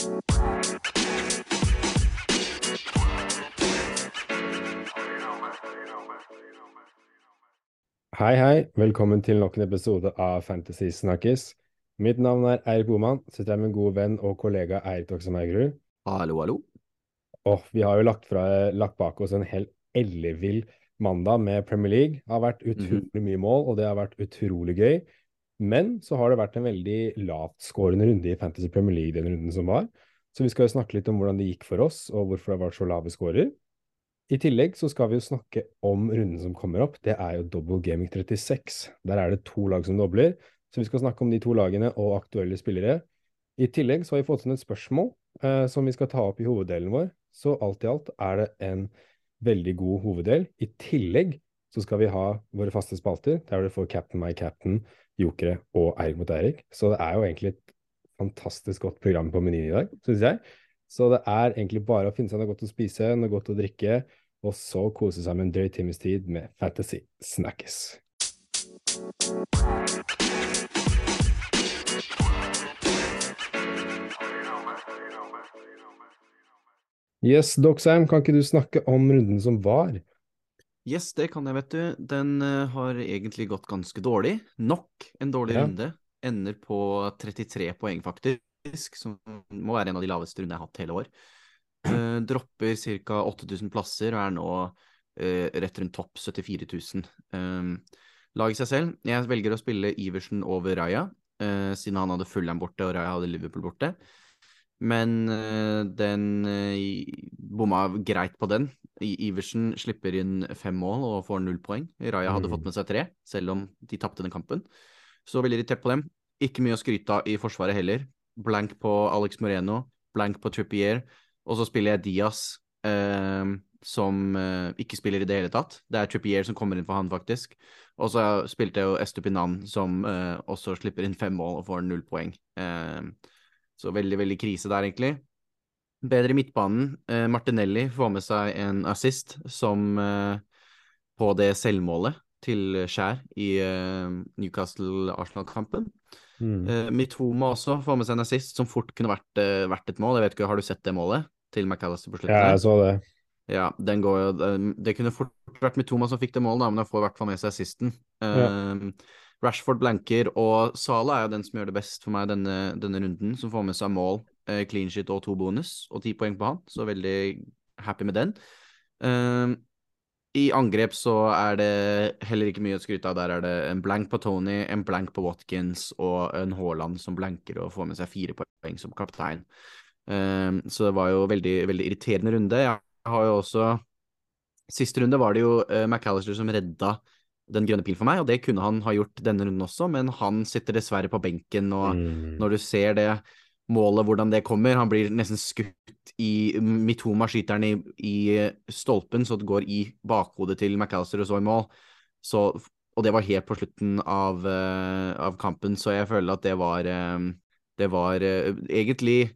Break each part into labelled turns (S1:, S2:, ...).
S1: Hei, hei. Velkommen til nok en episode av Fantasy Snakkes. Mitt navn er Eirik Boman. Sitter her med en god venn og kollega Eirik Doksemeigrud.
S2: Hallo, hallo.
S1: Og vi har jo lagt, fra, lagt bak oss en helt ellevill mandag med Premier League. Det har vært utrolig mye mål, og det har vært utrolig gøy. Men så har det vært en veldig lavtskårende runde i Fantasy Premier League den runden som var. Så vi skal jo snakke litt om hvordan det gikk for oss, og hvorfor det har vært så lave scorer. I tillegg så skal vi jo snakke om runden som kommer opp. Det er jo Double Gaming 36. Der er det to lag som dobler. Så vi skal snakke om de to lagene og aktuelle spillere. I tillegg så har vi fått inn et spørsmål eh, som vi skal ta opp i hoveddelen vår. Så alt i alt er det en veldig god hoveddel. I tillegg så skal vi ha våre faste spalter, der du får Captain My Captain, Jokere og Eirik mot Eirik. Så det er jo egentlig et fantastisk godt program på menyen i dag, syns jeg. Så det er egentlig bare å finne seg noe godt å spise, noe godt å drikke, og så kose seg med en drøy times tid med Fantasy Snackes. Yes, Doxheim, kan ikke du snakke om runden som var?
S2: Yes, det kan jeg, vet du. Den eh, har egentlig gått ganske dårlig. Nok en dårlig
S1: Ja.
S2: runde. Ender på 33 poeng, faktisk, som må være en av de laveste rundene jeg har hatt hele år. Uh, dropper ca. 8000 plasser og er nå uh, rett rundt topp 74 000. Uh, lag seg selv. Jeg velger å spille Iversen over Raja, siden han hadde Fulham borte og Raja hadde Liverpool borte. Men eh, den eh, bomma greit på den. Iversen slipper inn fem mål og får null poeng. Raja hadde
S1: Mm.
S2: fått med seg tre, selv om de tapte den kampen. Så veldig irritert på dem. Ikke mye å skryte av i forsvaret heller. Blank på Alex Moreno, blank på Trippier. Og så spiller jeg Diaz, eh, som eh, ikke spiller i det hele tatt. Det er Trippier som kommer inn for han, faktisk. Og så spilte jeg jo Estupinan, som eh, også slipper inn fem mål og får null poeng. Eh, så veldig, veldig krise der, egentlig. Bedre i midtbanen. Eh, Martinelli får med seg en assist som eh, på det selvmålet til Skjær i eh, Newcastle-Arsenal-kampen.
S1: Mm.
S2: Eh, Mitoma også får med seg en assist som fort kunne vært, eh, vært et mål. Jeg vet ikke, Har du sett det målet til McAllister på slutten?
S1: Ja, jeg så det.
S2: Ja, den går jo det- Det kunne fort vært Mitoma som fikk det målet, da, men han får i hvert fall med seg assisten.
S1: Ja.
S2: Rashford blanker, og Sala er jo den som gjør det best for meg denne, denne runden, som får med seg mål, eh, clean shit og to bonus, og ti poeng på han, så veldig happy med den. Um, I angrep så er det heller ikke mye å skryte av. Der er det en blank på Tony, en blank på Watkins og en Haaland som blanker og får med seg fire poeng som kaptein. Um, så det var jo veldig, veldig irriterende runde. Jeg har jo også Siste runde var det jo uh, McAllister som redda den grønne pilen for meg, og det kunne han ha gjort denne runden også, men han sitter dessverre på benken, og
S1: Mm.
S2: når du ser det målet, hvordan det kommer, han blir nesten skutt i Mitoma skyter i, i stolpen, så det går i bakhodet til McAllister og så i mål. Så, og det var helt på slutten av, uh, av kampen, så jeg føler at det var uh, Det var uh, egentlig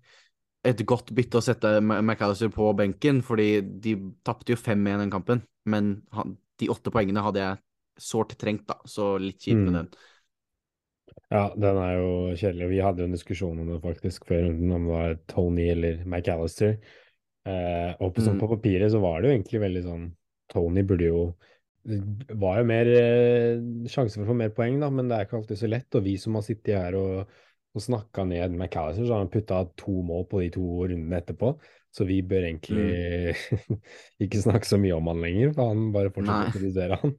S2: et godt bytte å sette McAllister på benken, fordi de tapte jo 5-1 den kampen, men han, de åtte poengene hadde jeg sårt trengt, da, så litt kjipt med
S1: Mm.
S2: den.
S1: Ja, den er jo kjedelig. Vi hadde jo en diskusjon om det faktisk før runden, om det var Tony eller McAllister. Eh, og på, sånn,
S2: Mm.
S1: på papiret så var det jo egentlig veldig sånn Tony burde jo var jo mer eh, sjanse for å få mer poeng, da, men det er ikke alltid så lett. Og vi som har sittet her og, og snakka ned McAllister, så har han putta to mål på de to rundene etterpå. Så vi bør egentlig ikke snakke så mye om han lenger, for han bare fortsetter å produsere han.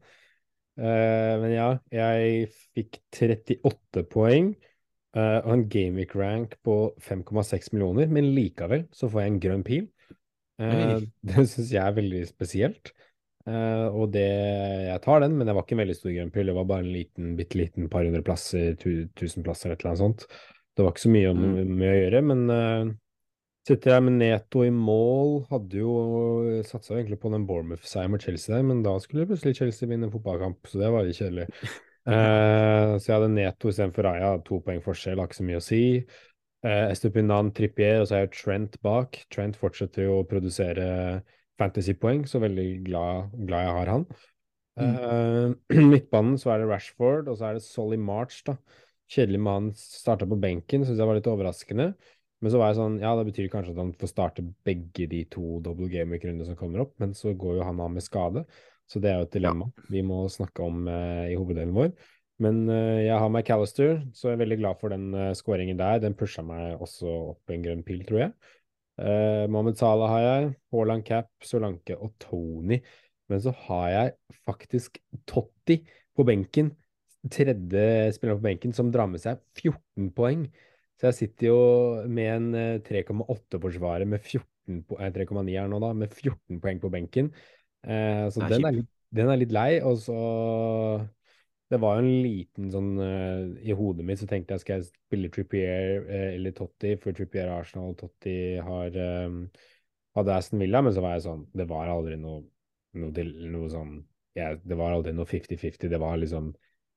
S1: Eh, men ja, jeg fikk 38 poeng uh, og en Gameweek rank på 5,6 millioner, men likevel så får jeg en grønn pil.
S2: Uh,
S1: det syns jeg er veldig spesielt. Og det Jeg tar den, men det var ikke en veldig stor grønn pil. Det var bare en liten, bitte liten par hundre plasser, tu, tusen plasser, et eller annet sånt. Det var ikke så mye om,
S2: Mm.
S1: med å gjøre, men uh, sitter jeg med Neto i mål. Hadde jo satsa egentlig på den Bournemouth-seieren mot Chelsea der, men da skulle plutselig Chelsea vinne en fotballkamp, så det var litt kjedelig. Eh, så jeg hadde Neto istedenfor Raja, to poeng forskjell, har ikke så mye å si. Uh, Estupinan, Trippier, og så er jeg Trent bak. Trent fortsetter jo å produsere fantasypoeng, så veldig glad, glad jeg har han. Eh, midtbanen så er det Rashford, og så er det Solly March, da. Kjedelig med han starta på benken, syns jeg var litt overraskende. Men så var jeg sånn, ja, det betyr kanskje at han får starte begge de to double game week-rundene som kommer opp, men så går jo han av med skade, så det er jo et dilemma vi må snakke om eh, i hoveddelen vår. Men eh, jeg har McAllister, så jeg er veldig glad for den uh, scoringen der. Den pusha meg også opp en grønn pil, tror jeg. Uh, Mohammed Salah har jeg, Haaland Cap, Solanke og Tony. Men så har jeg faktisk Totti på benken. Tredje spiller på benken som drar med seg 14 poeng. Så jeg sitter jo med en 3,8-forsvarer med 14 po 3,9 her nå, da, med 14 poeng på benken. Eh, så den, er den er litt lei. Og så det var jo en liten sånn uh, I hodet mitt så tenkte jeg skal jeg spille Trippier uh, eller Totti, for Trippier Arsenal og Totti har um, hadde Aston Villa, men så var jeg sånn Det var aldri noe, noe, noe sånn ja, Det var aldri noe 50-50. Det var liksom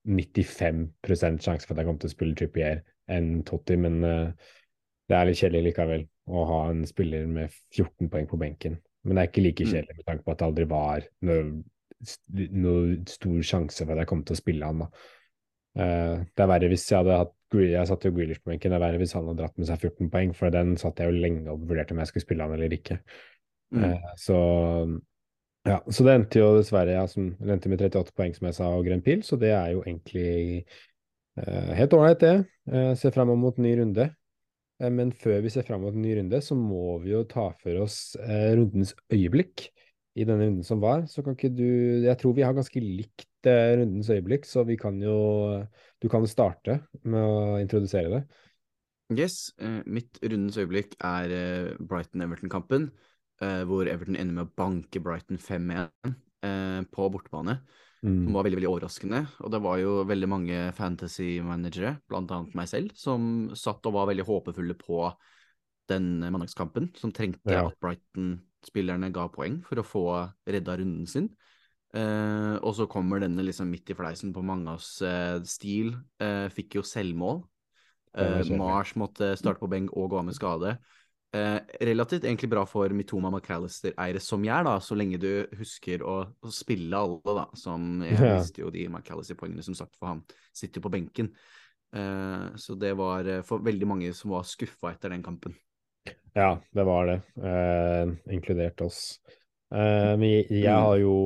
S1: 95% sjanse for at jeg kommer til å spille Trippier enn Totti, men uh, det er litt kjedelig likevel å ha en spiller med 14 poeng på benken. Men det er ikke like mm. kjedelig med tanke på at det aldri var noe noe stor sjanse for at jeg kom til å spille han. da. Uh, det er verre hvis jeg hadde hatt Jeg satt jo Grealish på benken. Det er verre hvis han hadde dratt med seg 14 poeng, for den satt jeg jo lenge og vurderte om jeg skulle spille han eller ikke. Mm. Uh, så ja, så det endte jo dessverre ja, som, det endte med 38 poeng, som jeg sa, og grønn pil, så det er jo egentlig uh, helt ålreit, det. Uh, ser fram mot ny runde. men før vi ser fram mot en ny runde, så må vi jo ta for oss rundens øyeblikk i denne runden som var, så kan ikke du Jeg tror vi har ganske likt rundens øyeblikk, så vi kan jo Du kan starte med å introdusere det.
S2: Yes. Mitt rundens øyeblikk er Brighton-Everton-kampen, hvor Everton ender med å banke Brighton 5-1 eh, på bortebane. Mm. Som var veldig veldig overraskende. Og det var jo veldig mange fantasy-managere, annet meg selv, som satt og var veldig håpefulle på den mandagskampen, som trengte ja. at Brighton spillerne ga poeng for å få redda runden sin. Uh, og så kommer denne liksom midt i fleisen på Mangas uh, stil. Uh, fikk jo selvmål. Mars måtte starte på benk og gå av med skade. Relativt egentlig bra for Mitoma McAllister-eiere som jeg da, så lenge du husker å, å spille alle, da. Som jeg ja. visste jo de McAllister-poengene som sagt for han sitter jo på benken. så det var for veldig mange som var skuffa etter den kampen.
S1: Ja, det var det. Eh, inkludert oss. Eh, men jeg, jeg, mm. har jo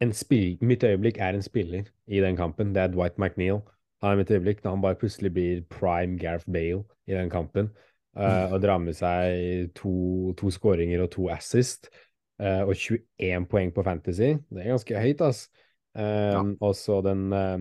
S1: en spill... Mitt øyeblikk er en spiller i den kampen. Det er Dwight McNeil. Han er mitt øyeblikk når han bare plutselig blir prime Gareth Bale i den kampen. Uh, og drar med seg to, to skåringer og to assist. Uh, og 21 poeng på Fantasy. Det er ganske høyt, ass. Um, ja. Og så den uh,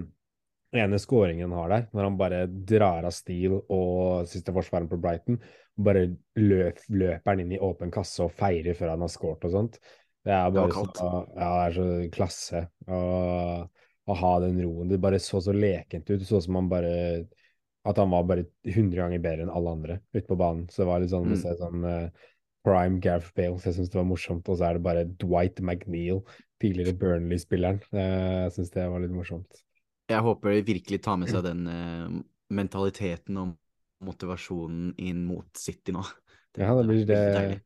S1: ene skåringen han har der, når han bare drar av stil og siste forsvaren på Brighton, bare løp, løper han inn i åpen kasse og feirer før han har skåret og sånt. Det er bare det så, ja, det er så klasse å, å, ha den roen. Det bare så så lekent ut. Det så som han bare At han var bare 100 ganger bedre enn alle andre ute på banen. Så det var litt sånn, mm. sånn uh, prime Gareth Bale, så jeg syns det var morsomt. Og så er det bare Dwight McNeil, tidligere Burnley-spilleren. Uh, jeg syns det var litt morsomt.
S2: Jeg håper de virkelig tar med seg den uh, mentaliteten og motivasjonen inn mot City nå.
S1: Det, ja, det blir det.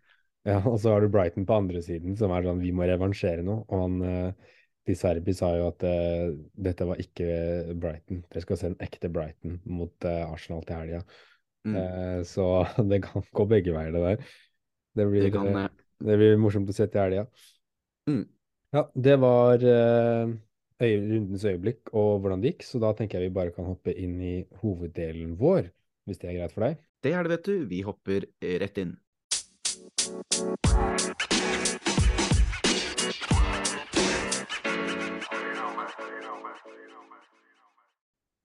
S1: Ja, og så har du Brighton på andre siden, som er sånn vi må revansjere nå. Og han uh, de Serbi sa jo at uh, dette var ikke Brighton. Dere skal se en ekte Brighton mot uh, Arsenal til helga. Mm. Uh, så det kan gå begge veier, det der. Det blir, det kan, det blir morsomt å se til helga. Mm. Ja, det var rundens øyeblikk og hvordan det gikk, så da tenker jeg vi bare kan hoppe inn i hoveddelen vår, hvis det er greit for deg?
S2: Det er det, vet du. Vi hopper rett inn.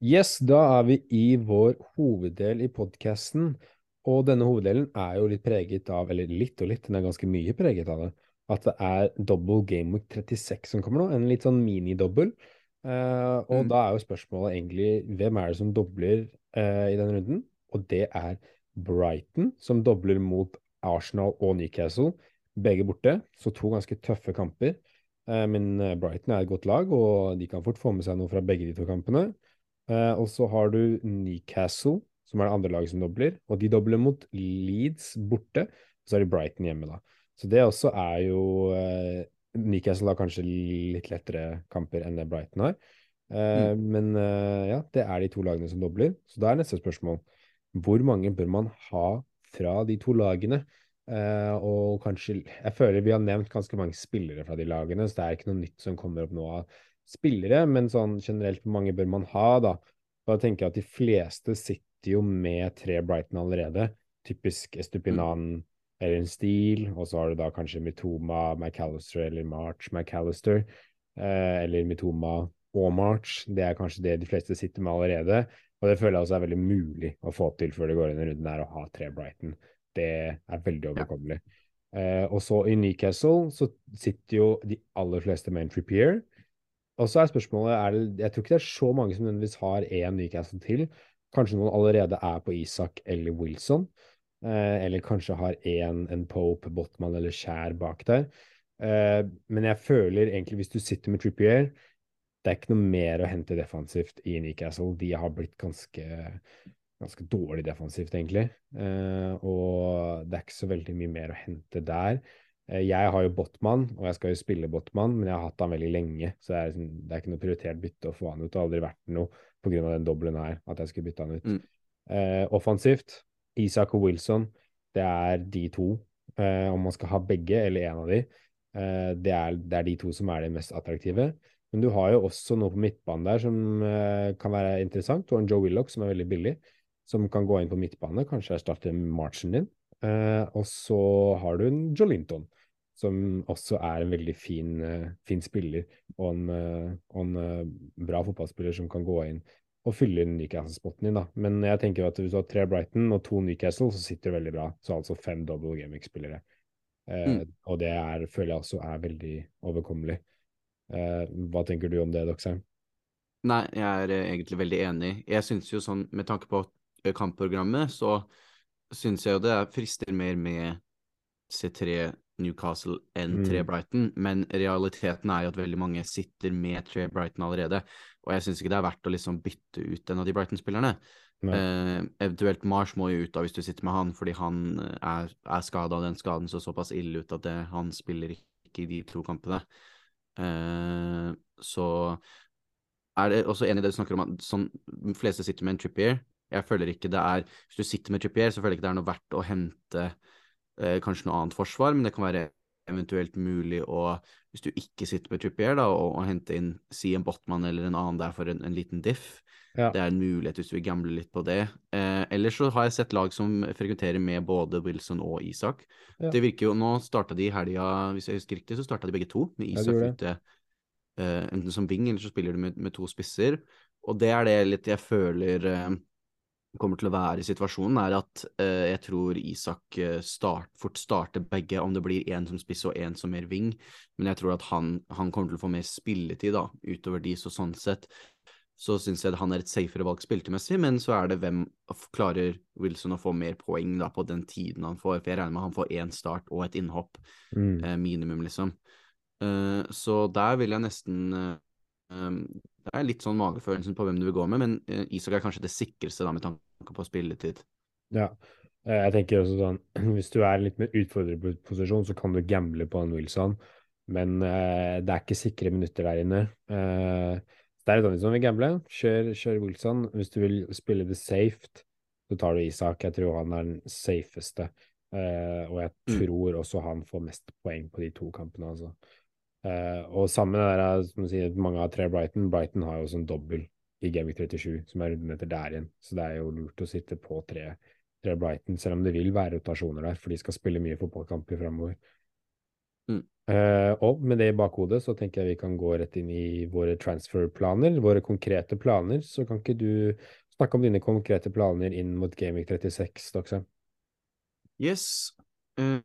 S1: Yes, da er vi i vår hoveddel i podkasten. Og denne hoveddelen er jo litt preget av, eller litt og litt, den er ganske mye preget av det, at det er double game week 36 som kommer nå. En litt sånn mini-dobbel. Uh, og mm. da er jo spørsmålet egentlig hvem er det som dobler uh, i den runden? Og det er Brighton, som dobler mot Arsenal og Newcastle. Begge borte, så to ganske tøffe kamper. Uh, men Brighton er et godt lag, og de kan fort få med seg noe fra begge de to kampene. Og så har du Newcastle, som er det andre laget som dobler. Og de dobler mot Leeds borte. Og så er de Brighton hjemme, da. Så det også er jo eh, Newcastle har kanskje litt lettere kamper enn det Brighton har. Eh, mm. Men ja, det er de to lagene som dobler. Så da er neste spørsmål hvor mange bør man ha fra de to lagene? Uh, og kanskje Jeg føler vi har nevnt ganske mange spillere fra de lagene, så det er ikke noe nytt som kommer opp nå av spillere, men sånn generelt, hvor mange bør man ha, da? Da tenker jeg at de fleste sitter jo med tre Brighton allerede. Typisk Estupinan mm. eller en stil, og så har du da kanskje Mitoma McAllister eller March McAllister, Eh, eller Mitoma og March. Det er kanskje det de fleste sitter med allerede. Og det føler jeg også er veldig mulig å få til før det går inn i runden her, å ha tre Brighton. Det er veldig overkommelig. Ja. Eh, og så i Newcastle så sitter jo de aller fleste med en Trippier. Og så er spørsmålet er det, Jeg tror ikke det er så mange som nødvendigvis har én Newcastle til. Kanskje noen allerede er på Isak eller Wilson. Eh, eller kanskje har én en Pope, Botman eller Skjær bak der. Eh, men jeg føler egentlig, hvis du sitter med Trippier, det er ikke noe mer å hente defensivt i Newcastle. De har blitt ganske, ganske dårlig defensivt, egentlig. Eh, og det er ikke så veldig mye mer å hente der. Eh, jeg har jo Botman, og jeg skal jo spille Botman, men jeg har hatt han veldig lenge. Så det er, liksom, det er ikke noe prioritert bytte å få han ut. Det har aldri vært noe pga. den dobbelen her, at jeg skulle bytte han ut. Mm. Eh, offensivt, Isak og Wilson, det er de to. Eh, om man skal ha begge eller en av de, eh, det er, det er de to som er de mest attraktive. Men du har jo også noe på midtbanen der som uh, kan være interessant. Du har en Joe Willoch som er veldig billig, som kan gå inn på midtbane, kanskje erstatte marchen din. Uh, og så har du en Joe Linton, som også er en veldig fin, uh, fin spiller, og en, og en bra fotballspiller som kan gå inn og fylle inn Newcastle-spotten din. da. Men jeg tenker at hvis du har tre Brighton og to Newcastle, så sitter det veldig bra. Så altså fem double gaming-spillere. Mm. Og det er, føler jeg også er veldig overkommelig. Uh, hva tenker du om det, Doxheim?
S2: Nei, jeg er eh, egentlig veldig enig. Jeg syns jo sånn, med tanke på eh, kampprogrammet, så syns jeg jo det frister mer med C3 Newcastle enn mm. 3 Brighton, men realiteten er jo at veldig mange sitter med 3 Brighton allerede, og jeg syns ikke det er verdt å liksom bytte ut en av de Brighton-spillerne. Eh, eventuelt Mars må jo ut da hvis du sitter med han, fordi han er, er skada, og den skaden så såpass ille ut at det, han spiller ikke i de to kampene. Eh, så er det også enig i det du snakker om, at sånn, de fleste sitter med en Trippier. Jeg føler ikke det er Hvis du sitter med Trippier, så føler jeg ikke det er noe verdt å hente eh, kanskje noe annet forsvar, men det kan være eventuelt mulig å, hvis du ikke sitter med Trippier, da, og, og hente inn si en Botman eller en annen der for en, en liten diff. Ja. Det er en mulighet hvis du vil gamble litt på det. Eh, ellers så har jeg sett lag som frekventerer med både Wilson og Isak. Ja. Det virker jo, Nå starta de i helga, hvis jeg husker riktig, så starta de begge to, med Isak ute eh, enten som wing, eller så spiller de med, med, to spisser. Og det er det litt jeg føler eh, kommer til å være i situasjonen, er at eh, jeg tror Isak eh, start, fort starter begge, om det blir én som spiss og én som mer wing. Men jeg tror at han, han, kommer til å få mer spilletid da, utover de, så sånn sett så syns jeg han er et safere valg spiltemessig, men så er det hvem klarer Wilson å få mer poeng da på den tiden han får, for jeg regner med han får én start og et innhopp, mm. eh, minimum, liksom. Uh, så der vil jeg nesten um, Det er litt sånn magefølelsen på hvem du vil gå med, men uh, Isak er kanskje det sikreste da med tanke på spilletid.
S1: Ja, jeg tenker også sånn Hvis du er litt mer utfordrerposisjon, så kan du gamble på en Wilson, men det er ikke sikre minutter der inne. Uh, det er litt annet som vil gamble. Kjør, kjør, Wilson. Hvis du vil spille det safe, så tar du Isak. Jeg tror han er den safeste. Uh, og jeg mm. tror også han får mest poeng på de to kampene, altså. Uh, og sammen med det der, som du sier, mange av tre Brighton. Brighton har jo sånn dobbel i Gameweek 37, som er rundemeter der igjen. Så det er jo lurt å sitte på tre, tre Brighton, selv om det vil være rotasjoner der, for de skal spille mye fotballkamper framover. Mm. Uh, og med det i bakhodet så tenker jeg vi kan gå rett inn i våre transfer-planer, våre konkrete planer. Så kan ikke du snakke om dine konkrete planer inn mot Gaming 36, Doxa?
S2: Yes. Uh,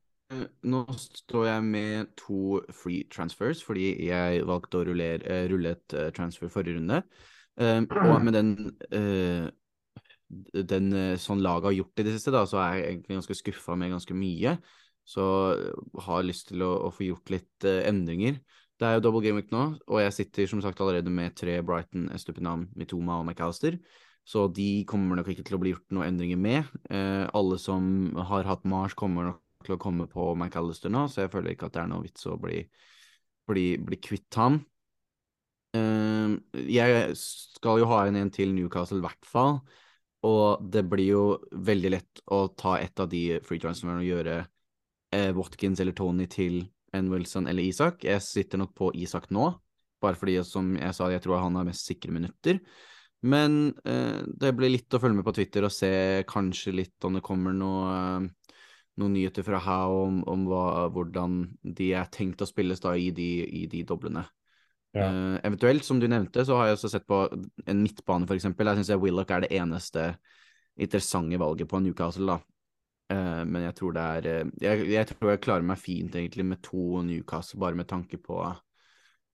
S2: nå står jeg med to free transfers fordi jeg valgte å rullere, uh, rulle et transfer forrige runde. og med den den sånn laget har gjort i det siste, da, så er jeg egentlig ganske skuffa med ganske mye. Så eh, har lyst til å, å få gjort litt endringer. Det er jo double game week nå, og jeg sitter som sagt allerede med tre Brighton, Estupinam, Mitoma og McAllister. Så de kommer nok ikke til å bli gjort noen endringer med. Alle som har hatt Mars, kommer nok til å komme på McAllister nå, så jeg føler ikke at det er noe vits å bli, bli, bli kvitt ham. Uh, jeg skal jo ha en en til Newcastle, i hvert fall. Og det blir jo veldig lett å ta et av de free transferene og gjøre uh, Watkins eller Tony til en Wilson eller Isak. Jeg sitter nok på Isak nå, bare fordi, som jeg sa, jeg tror han har mest sikre minutter. Men uh, det blir litt å følge med på Twitter og se kanskje litt om det kommer noe, noen nyheter fra How om, om hva, hvordan de er tenkt å spilles da i de, i de doblene.
S1: Ja.
S2: Uh, eventuelt, som du nevnte, så har jeg også sett på en midtbane, for eksempel. Jeg syns Willoch er det eneste interessante valget på Newcastle, da. Uh, men jeg tror det er eh, jeg, jeg, tror jeg klarer meg fint, egentlig, med to Newcastle, bare med tanke på,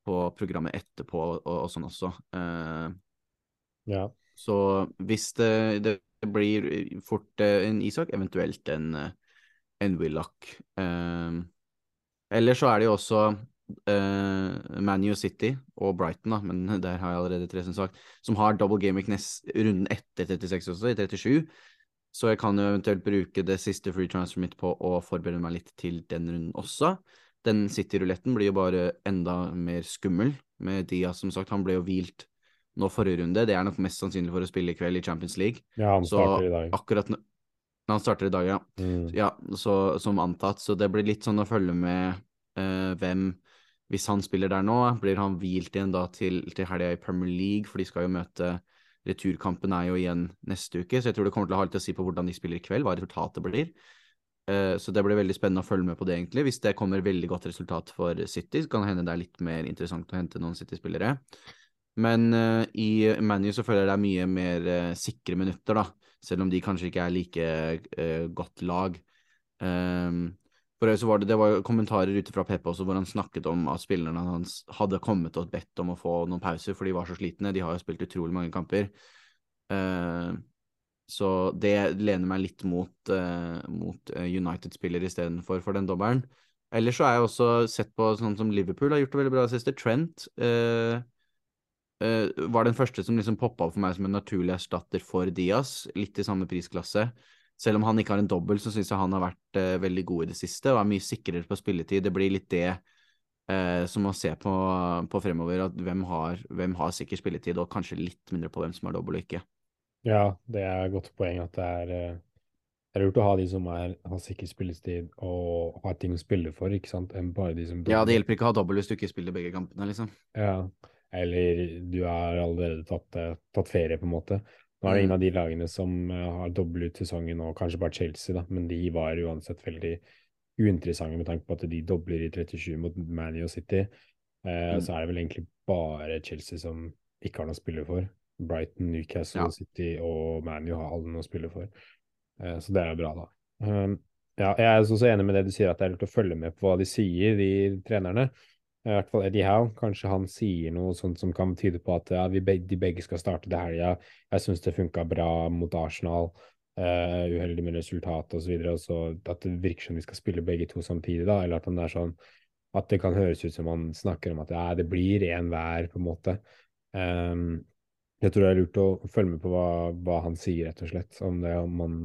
S2: på programmet etterpå og, og sånn også. Uh,
S1: ja.
S2: Så hvis det, det, blir fort en Isak, eventuelt en, en Willoch. Eller så er det jo også eh, ManU City og Brighton, da, men der har jeg allerede tre som sagt, som har double game week runden etter 36 også, i 37. Så jeg kan jo eventuelt bruke det siste free transfer mitt på å forberede meg litt til den runden også. Den City-ruletten blir jo bare enda mer skummel med Diaz, som sagt. Han ble jo hvilt nå forrige runde. Det er nok mest sannsynlig for å spille i kveld i Champions League.
S1: Ja, han så i dag.
S2: Akkurat når han starter i dag, ja. Mm. ja så, som antatt. Så det blir litt sånn å følge med uh, hvem Hvis han spiller der nå, blir han hvilt igjen da til, til helga i Premier League, for de skal jo møte Returkampen er jo igjen neste uke, så jeg tror det kommer til å ha litt å si på hvordan de spiller i kveld, hva resultatet blir. Uh, så det blir veldig spennende å følge med på det, egentlig. Hvis det kommer veldig godt resultat for City, så kan det hende det er litt mer interessant å hente noen City-spillere. Men uh, i ManU så føler jeg det er mye mer sikre minutter, da. Selv om de kanskje ikke er like godt lag. Um, for så var det, det var kommentarer ute fra Peppe også hvor han snakket om at spillerne hans hadde kommet og bedt om å få noen pauser, for de var så slitne. De har jo spilt utrolig mange kamper. Uh, så det lener meg litt mot, uh, mot eh, United-spiller istedenfor for den dobbelen. Ellers så har jeg også sett på sånn som Liverpool har gjort det veldig bra siste. Trent uh, var den første som liksom poppa opp for meg som en naturlig erstatter for Diaz, litt i samme prisklasse. Selv om han ikke har en dobbel, så syns jeg han har vært uh, veldig god i det siste og er mye sikrere på spilletid. Det blir litt det uh, som å se på, på fremover, at hvem har, hvem har, sikker spilletid, og kanskje litt mindre på hvem som har dobbel og ikke.
S1: Ja, det er et godt poeng at det er, det er lurt å ha de som er, har sikker spilletid og har ting å spille for, ikke sant, enn bare de som
S2: dobbel. Ja, det hjelper ikke å ha dobbel hvis du ikke spiller begge kampene, liksom.
S1: Ja, eller du har allerede tatt, tatt ferie, på en måte. Nå er det ingen mm. av de lagene som uh, har dobbel ut sesongen, og kanskje bare Chelsea, da, men de var uansett veldig uinteressante med tanke på at de dobler i 37 mot Manu og City. Eh, mm. Så er det vel egentlig bare Chelsea som ikke har noe å spille for. Brighton, Newcastle, ja. City og ManU har alle noe å spille for. Eh, så det er jo bra, da. Um, ja, jeg er også enig med det du sier, at det er lurt å følge med på hva de sier, de trenerne. I hvert fall Eddie Howe. Kanskje han sier noe sånt som kan tyde på at ja, begge, de begge skal starte til helga. Jeg syns det funka bra mot Arsenal. Uh, uheldig med resultat osv. At det virker som vi skal spille begge to samtidig, da. Eller at han er sånn at det kan høres ut som han snakker om at ja, det blir én hver, på en måte. Um, jeg tror det er lurt å følge med på hva, hva han sier, rett og slett. Om, det, om man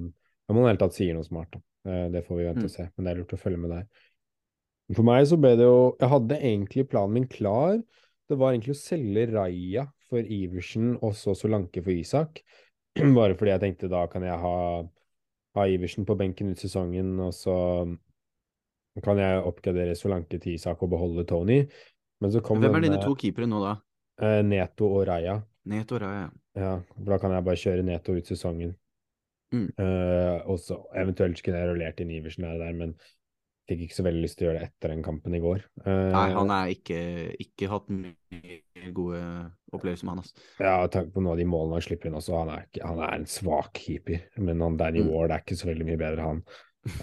S1: om han hele tatt sier noe smart. Da. Uh, det får vi vente mm. og se, men det er lurt å følge med der. For meg så ble det jo Jeg hadde egentlig planen min klar. Det var egentlig å selge Raja for Iversen og så Solanke for Isak. Bare fordi jeg tenkte da kan jeg ha, ha Iversen på benken ut sesongen, og så kan jeg oppgradere Solanke til Isak og beholde Tony. Men så kom
S2: Hvem er dine to keepere nå, da?
S1: Eh, Neto og Raja.
S2: Neto og Raja.
S1: Ja, for da kan jeg bare kjøre Neto ut sesongen. Mm. Uh, og så eventuelt kunne jeg rullert inn Iversen der, der men fikk ikke så veldig lyst til å gjøre det etter den kampen i går.
S2: Uh, Nei, han har ikke, ikke hatt mye gode opplevelser med han. Altså.
S1: Ja, tanke på noen av de målene han slipper inn også. Han er, ikke, han er en svak keeper, men han Danny mm. Ward er ikke så veldig mye bedre, han.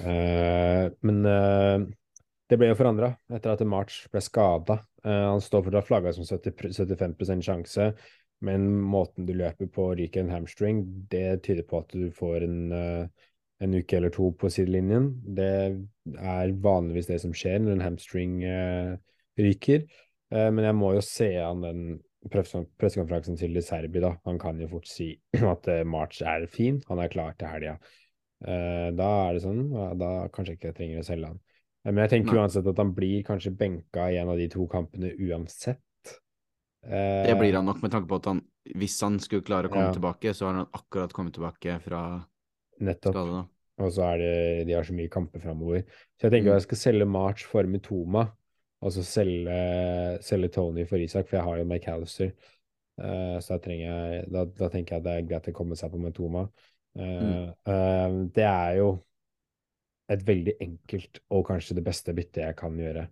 S1: Uh, men uh, det ble jo forandra etter at March ble skada. han står fortsatt flagga som 70, 75% sjanse, men måten du løper på ryker en hamstring, det tyder på at du får en en uke eller to på sidelinjen. Det er vanligvis det som skjer når en hamstring eh, ryker. Eh, men jeg må jo se an den pressekonferansen til Serbi, da. Han kan jo fort si at eh, March er fin, han er klar til helga. Eh, da er det sånn, da kanskje ikke jeg trenger å selge han. Eh, men jeg tenker Nei. uansett at han blir kanskje benka i en av de to kampene uansett.
S2: det blir han nok, med tanke på at han hvis han skulle klare å komme
S1: Ja.
S2: tilbake, så har han akkurat kommet tilbake fra
S1: Nettopp.
S2: skade.
S1: Og så er det De har så mye kamper framover. Så jeg tenker
S2: Mm.
S1: jeg skal selge March for Mitoma, og så selge, selge Tony for Isak, for jeg har jo McAllister. Uh, så da, trenger jeg, da, da tenker jeg at det er greit å komme seg på Mitoma. Uh, mm. uh, det er jo et veldig enkelt og kanskje det beste byttet jeg kan gjøre.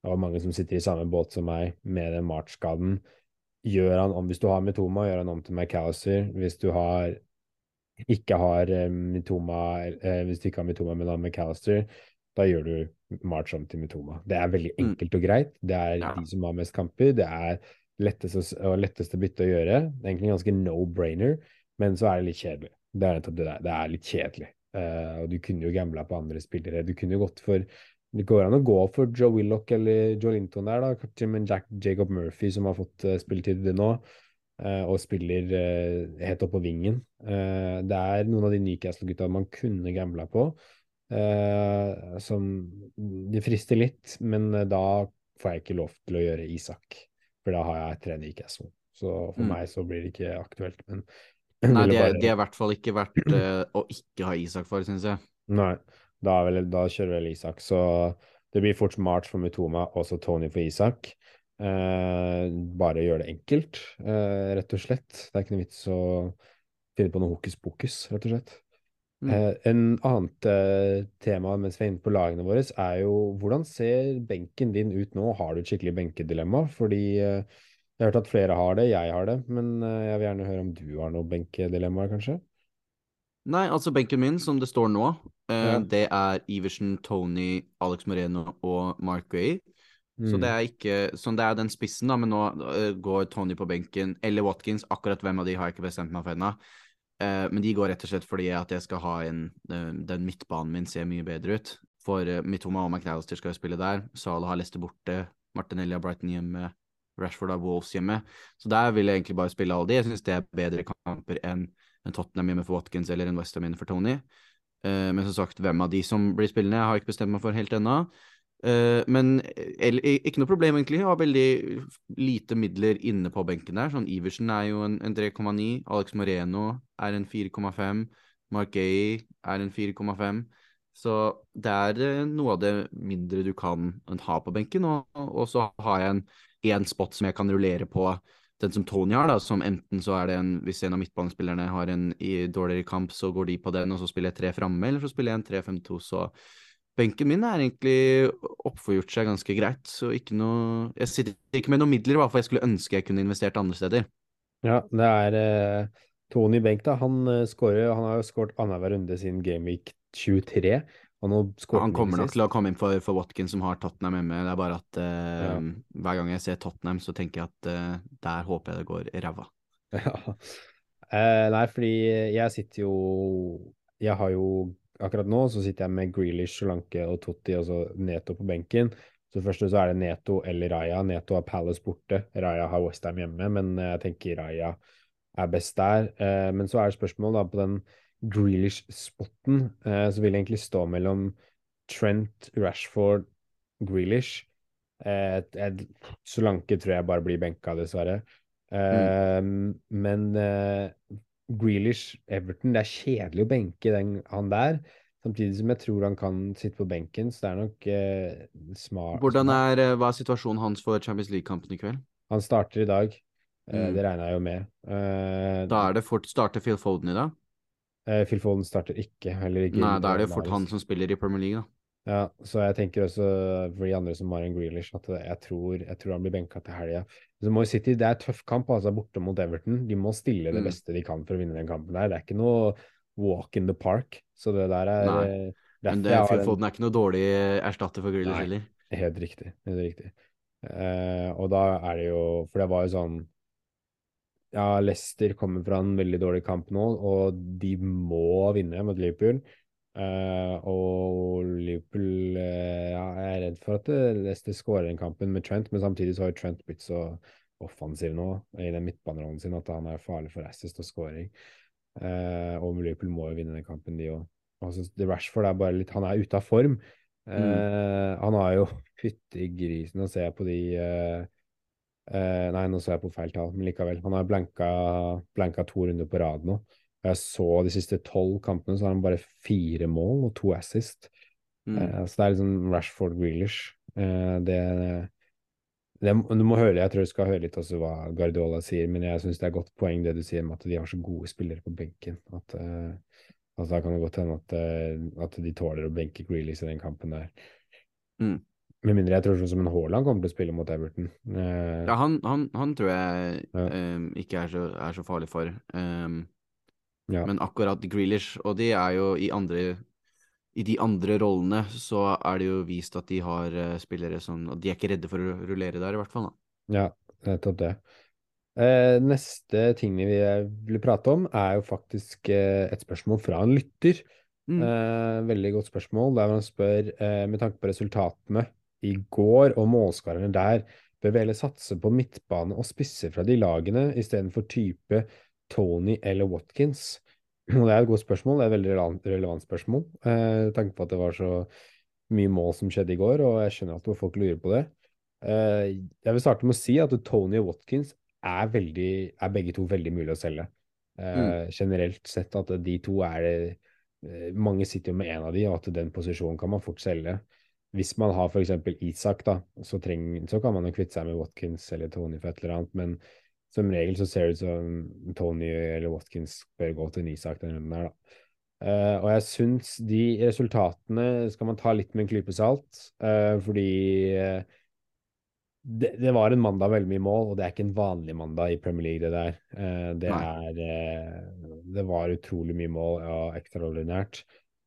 S1: Det var mange som sitter i samme båt som meg med den March-skaden. Gjør han om, Hvis du har Mitoma, gjør han om til McAllister. Hvis du har ikke har eh, Mitoma, eh, hvis du ikke har Mitoma, men har McAllister, da gjør du March om til Mitoma. Det er veldig
S2: Mm.
S1: enkelt og greit. Det er
S2: Ja.
S1: de som har mest kamper. Det er letteste og letteste bytte å gjøre. Det er egentlig ganske no-brainer, men så er det litt kjedelig. Det er nettopp det der. Det er litt kjedelig. Uh, og du kunne jo gambla på andre spillere. Du kunne jo gått for Det går an å gå for Joe Willoch eller Joe Linton der, da. men Jack, Jacob Murphy, som har fått uh, spilletid nå, og spiller eh, helt opp på vingen. Eh, det er noen av de Newcastle-gutta man kunne gambla på, eh, som Det frister litt, men eh, da får jeg ikke lov til å gjøre Isak, for da har jeg tre Newcastle. Så for
S2: Mm.
S1: meg så blir det ikke aktuelt, men
S2: Nei, det
S1: bare-
S2: er i hvert fall ikke verdt uh, å ikke ha Isak for, syns jeg.
S1: Nei, da, vel, da kjører vel Isak. Så det blir fort March for Mutoma, også Tony for Isak. Eh, bare gjør det enkelt, eh, rett og slett. Det er ikke noe vits å finne på noe hokus pokus, rett og slett.
S2: Mm.
S1: Eh, en annet tema mens vi er inne på lagene våre, er jo hvordan ser benken din ut nå? Har du et skikkelig benkedilemma? Fordi jeg har hørt at flere har det, jeg har det, men jeg vil gjerne høre om du har noe benkedilemmaer, kanskje?
S2: Nei, altså benken min, som det står nå, eh,
S1: Ja.
S2: det er Iversen, Tony, Alex Moreno og Mark Gray. Så
S1: Mm.
S2: det er ikke sånn det er den spissen, da, men nå eh, går Tony på benken, eller Watkins. Akkurat hvem av de har jeg ikke bestemt meg for ennå. Eh, men de går rett og slett fordi at jeg skal ha en eh, Den midtbanen min ser mye bedre ut. For uh, Mitoma og McNallister skal jo spille der. Salah har Leicester borte. Martinelli har Brighton hjemme. Rashford har Wolves hjemme. Så der vil jeg egentlig bare spille alle de. Jeg syns det er bedre kamper enn en Tottenham hjemme for Watkins eller en Westham hjemme for Tony. Men som sagt, hvem av de som blir spillende, jeg har ikke bestemt meg for helt ennå. Eh, men eller, ikke noe problem, egentlig. Jeg har veldig lite midler inne på benken der. Sånn Iversen er jo en, en 3,9. Alex Moreno er en 4,5. Mark Gay er en 4,5. Så det er eh, noe av det mindre du kan ha på benken. Og, og så har jeg en én spot som jeg kan rullere på den som Tony har, da, som enten så er det en Hvis en av midtbanespillerne har en dårligere kamp, så går de på den, og så spiller jeg tre framme, eller så spiller jeg en 3-5-2, så benken min er egentlig oppforgjort seg ganske greit, så ikke noe Jeg sitter ikke med noen midler, i hvert fall jeg skulle ønske jeg kunne investert andre steder.
S1: Ja, det er eh, Tony Benk, da. Han, eh, scorer, han har jo skåret annenhver runde siden Gameweek 23. Han,
S2: Han kommer nok til å komme inn for, for Watkins, som har Tottenham hjemme. Det er bare at eh,
S1: Ja.
S2: hver gang jeg ser Tottenham, så tenker jeg at eh, der håper jeg det går ræva.
S1: Ja. Eh, nei, fordi jeg sitter jo Jeg har jo Akkurat nå så sitter jeg med Grealish, Solanke og Totti og så Neto på benken. Så først så er det Neto eller Raja. Neto har Palace borte. Raja har Westham hjemme, men eh, jeg tenker Raja er best der. Eh, men så er det spørsmål da på den Grealish-spotten. Eh, så vil det egentlig stå mellom Trent, Rashford, Grealish. Solanke tror jeg bare blir benka, dessverre. Mm. Men Grealish, Everton, det er kjedelig å benke den, han der. Samtidig som jeg tror han kan sitte på benken, så det er nok eh, smart.
S2: Hvordan er, eh, Hva er situasjonen hans for Champions League-kampen i kveld?
S1: Han starter i dag. Eh,
S2: Mm.
S1: Det regner jeg jo med. Eh,
S2: Da er det fort starter Phil Foden i dag?
S1: eh, Phil Foden starter ikke. Heller ikke
S2: Nei, da er det fort han som spiller i Premier League, da.
S1: Ja, så jeg tenker også for de andre som har en Grealish, at jeg tror, jeg tror han blir benka til helga. Så må City, det er tøff kamp, altså borte mot Everton. De må stille det
S2: Mm.
S1: beste de kan for å vinne den kampen der. Det er ikke noe walk in the park. Så det der er
S2: Nei,
S1: eh,
S2: Men det, Phil
S1: en-
S2: Foden er ikke noe dårlig erstatter for Grealish heller.
S1: Helt riktig. Helt riktig. Uh, og da er det jo For det var jo sånn Ja, Leicester kommer fra en veldig dårlig kamp nå, og de må vinne mot Liverpool. Eh, og Liverpool uh, ja, Jeg er redd for at eh, Leicester skårer den kampen med Trent, men samtidig så har Trent blitt så offensiv nå i den midtbanerollen sin at han er farlig for assist og scoring. Uh, og Liverpool må jo vinne den kampen, de òg. Altså, Rashford er bare litt Han er ute av form. Mm. han har jo Fytti grisen, nå ser jeg på de nei, nå så jeg på feil tall, men likevel. Han har blanka, blanka to runder på rad nå. Jeg så de siste tolv kampene, så har han bare fire mål og to assist.
S2: Mm.
S1: Eh, så det er sånn Rashford Grealish. Eh, det, det, Du må høre, jeg tror du skal høre litt også hva Guardiola sier, men jeg syns det er godt poeng det du sier med at de har så gode spillere på benken. At, eh, altså, da kan det godt hende at, at de tåler å benke Grealish i den kampen der.
S2: Mm.
S1: Med mindre jeg tror sånn som en Haaland kommer til å spille mot Everton. Eh,
S2: Ja, han, han, han tror jeg
S1: Ja.
S2: ehm, ikke er så, er så farlig for. Ehm,
S1: ja.
S2: Men akkurat Grealish, og de er jo i andre I de andre rollene så er det jo vist at de har eh, spillere som Og de er ikke redde for å rullere der, i hvert fall. da.
S1: Ja, nettopp det. Eh, neste ting vi vil prate om, er jo faktisk eh, et spørsmål fra en lytter.
S2: Mm.
S1: Eh, veldig godt spørsmål, der han spør eh, med tanke på resultatene i går og målskårerne der, bør vi heller satse på midtbane og spisser fra de lagene istedenfor type Tony eller Watkins? Og det er et godt spørsmål, det er et veldig relevant, relevant spørsmål. Eh, tanke på at det var så mye mål som skjedde i går, og jeg skjønner at folk lurer på det. Eh, jeg vil starte med å si at Tony og Watkins er, veldig, er begge to veldig mulig å selge. Eh, Generelt sett at de to er det eh, Mange sitter jo med én av de, og at den posisjonen kan man fort selge. Hvis man har f.eks. Isak, da, så, treng, så kan man jo kvitte seg med Watkins eller Tony for et eller annet, men som regel så ser det ut som Tony eller Watkins bør gå til en Isak denne runden her, da. Uh, og jeg syns de resultatene skal man ta litt med en klype salt, uh, fordi uh, det, det var en mandag veldig mye mål, og det er ikke en vanlig mandag i Premier League, det der. Det er Det var utrolig mye mål, ja, ekstraordinært.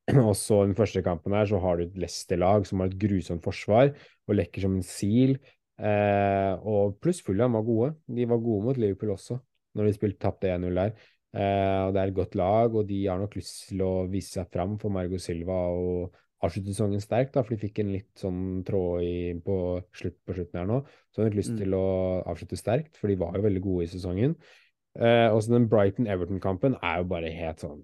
S1: Og så den første kampen her, så har du et Leicester-lag som har et grusomt forsvar og lekker som en sil. Eh, og pluss Fulham var gode. De var gode mot Liverpool også, når de spilte tapte 1-0 der. Eh, og det er et godt lag, og de har nok lyst til å vise seg fram for Margot Silva og avslutte sesongen sterkt, da, for de fikk en litt sånn tråd i, på, slutt, på slutten her nå. Så de har nok lyst
S2: Mm.
S1: til å avslutte sterkt, for de var jo veldig gode i sesongen. Eh, og så den Brighton-Everton-kampen er jo bare helt sånn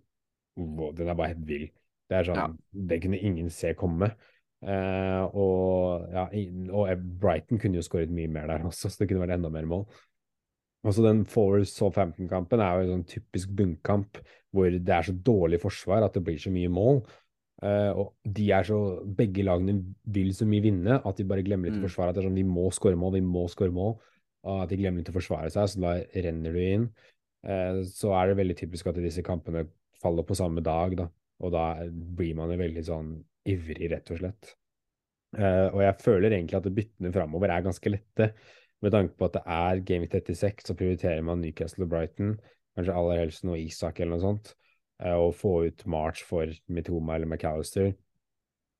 S1: wow, Den er bare helt vill. Det er sånn
S2: Ja.
S1: Det kunne ingen se komme. Eh, og, ja, og Brighton kunne jo skåret mye mer der også, så det kunne vært enda mer mål. Også den Forest Southampton-kampen er jo en sånn typisk bunnkamp hvor det er så dårlig forsvar at det blir så mye mål. Uh, og de er så, begge lagene vil så mye vinne at de bare glemmer litt å
S2: Mm.
S1: forsvare. At det er sånn, vi må skåre mål, vi må skåre mål. Og at de glemmer litt å forsvare seg, så da renner du inn. Uh, så er det veldig typisk at disse kampene faller på samme dag, da. Og da blir man jo veldig sånn ivrig, rett og slett. Uh, og jeg føler egentlig at byttene framover er ganske lette. Med tanke på at det er Game Week 36, så prioriterer man Newcastle og Brighton. Kanskje aller helst noe Isak eller noe sånt. uh, og få ut March for Mitoma eller McAllister.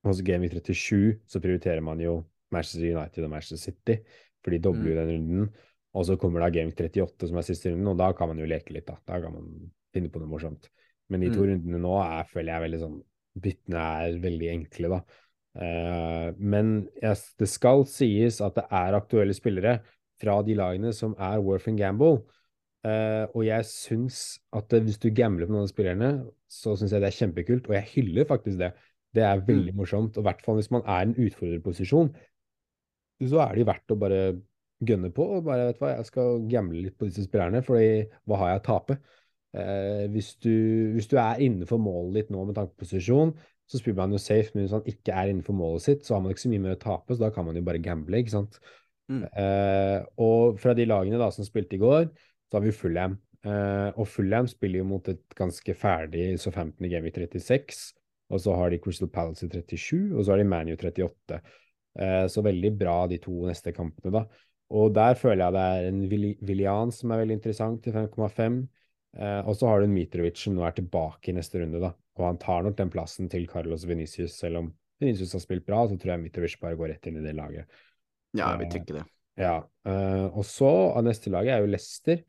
S1: Og så Game Week 37 så prioriterer man jo Manchester United og Manchester City, for de dobler jo den runden. Og så kommer da Game Week 38, som er siste runden, og da kan man jo leke litt, da. Da kan man finne på noe morsomt. Men de to
S2: Mm.
S1: rundene nå er, føler jeg veldig sånn Byttene er veldig enkle, da. Eh, men yes, det skal sies at det er aktuelle spillere fra de lagene som er worth and gamble. Eh, og jeg syns at hvis du gambler på noen av spillerne, så syns jeg det er kjempekult, og jeg hyller faktisk det. Det er veldig morsomt, og i hvert fall hvis man er i en utfordrerposisjon, så er det jo verdt å bare gønne på og bare, vet du hva, jeg skal gamble litt på disse spillerne, fordi hva har jeg å tape? Eh, hvis, du, hvis du er innenfor målet ditt nå med tanke på posisjon, så spiller man jo safe, men hvis man ikke er innenfor målet sitt, så har man ikke så mye mer å tape, så da kan man jo bare gamble, ikke sant?
S2: Mm.
S1: Eh, og fra de lagene da som spilte i går, så har vi Fulham. Eh, og Fulham spiller jo mot et ganske ferdig Southampton i Game i 36, og så har de Crystal Palace i 37, og så har de ManU 38. Eh, så veldig bra de to neste kampene, da. Og der føler jeg det er en Willi- Willian som er veldig interessant til 5,5. Eh, og så har du en Mitrovic som nå er tilbake i neste runde, da. Og han tar nok den plassen til Carlos Venicius, selv om Venicius har spilt bra, så tror jeg Mitrovic bare går rett inn i det laget.
S2: Ja, jeg vil tenke det.
S1: Ja, eh, og så av neste laget er jo Leicester,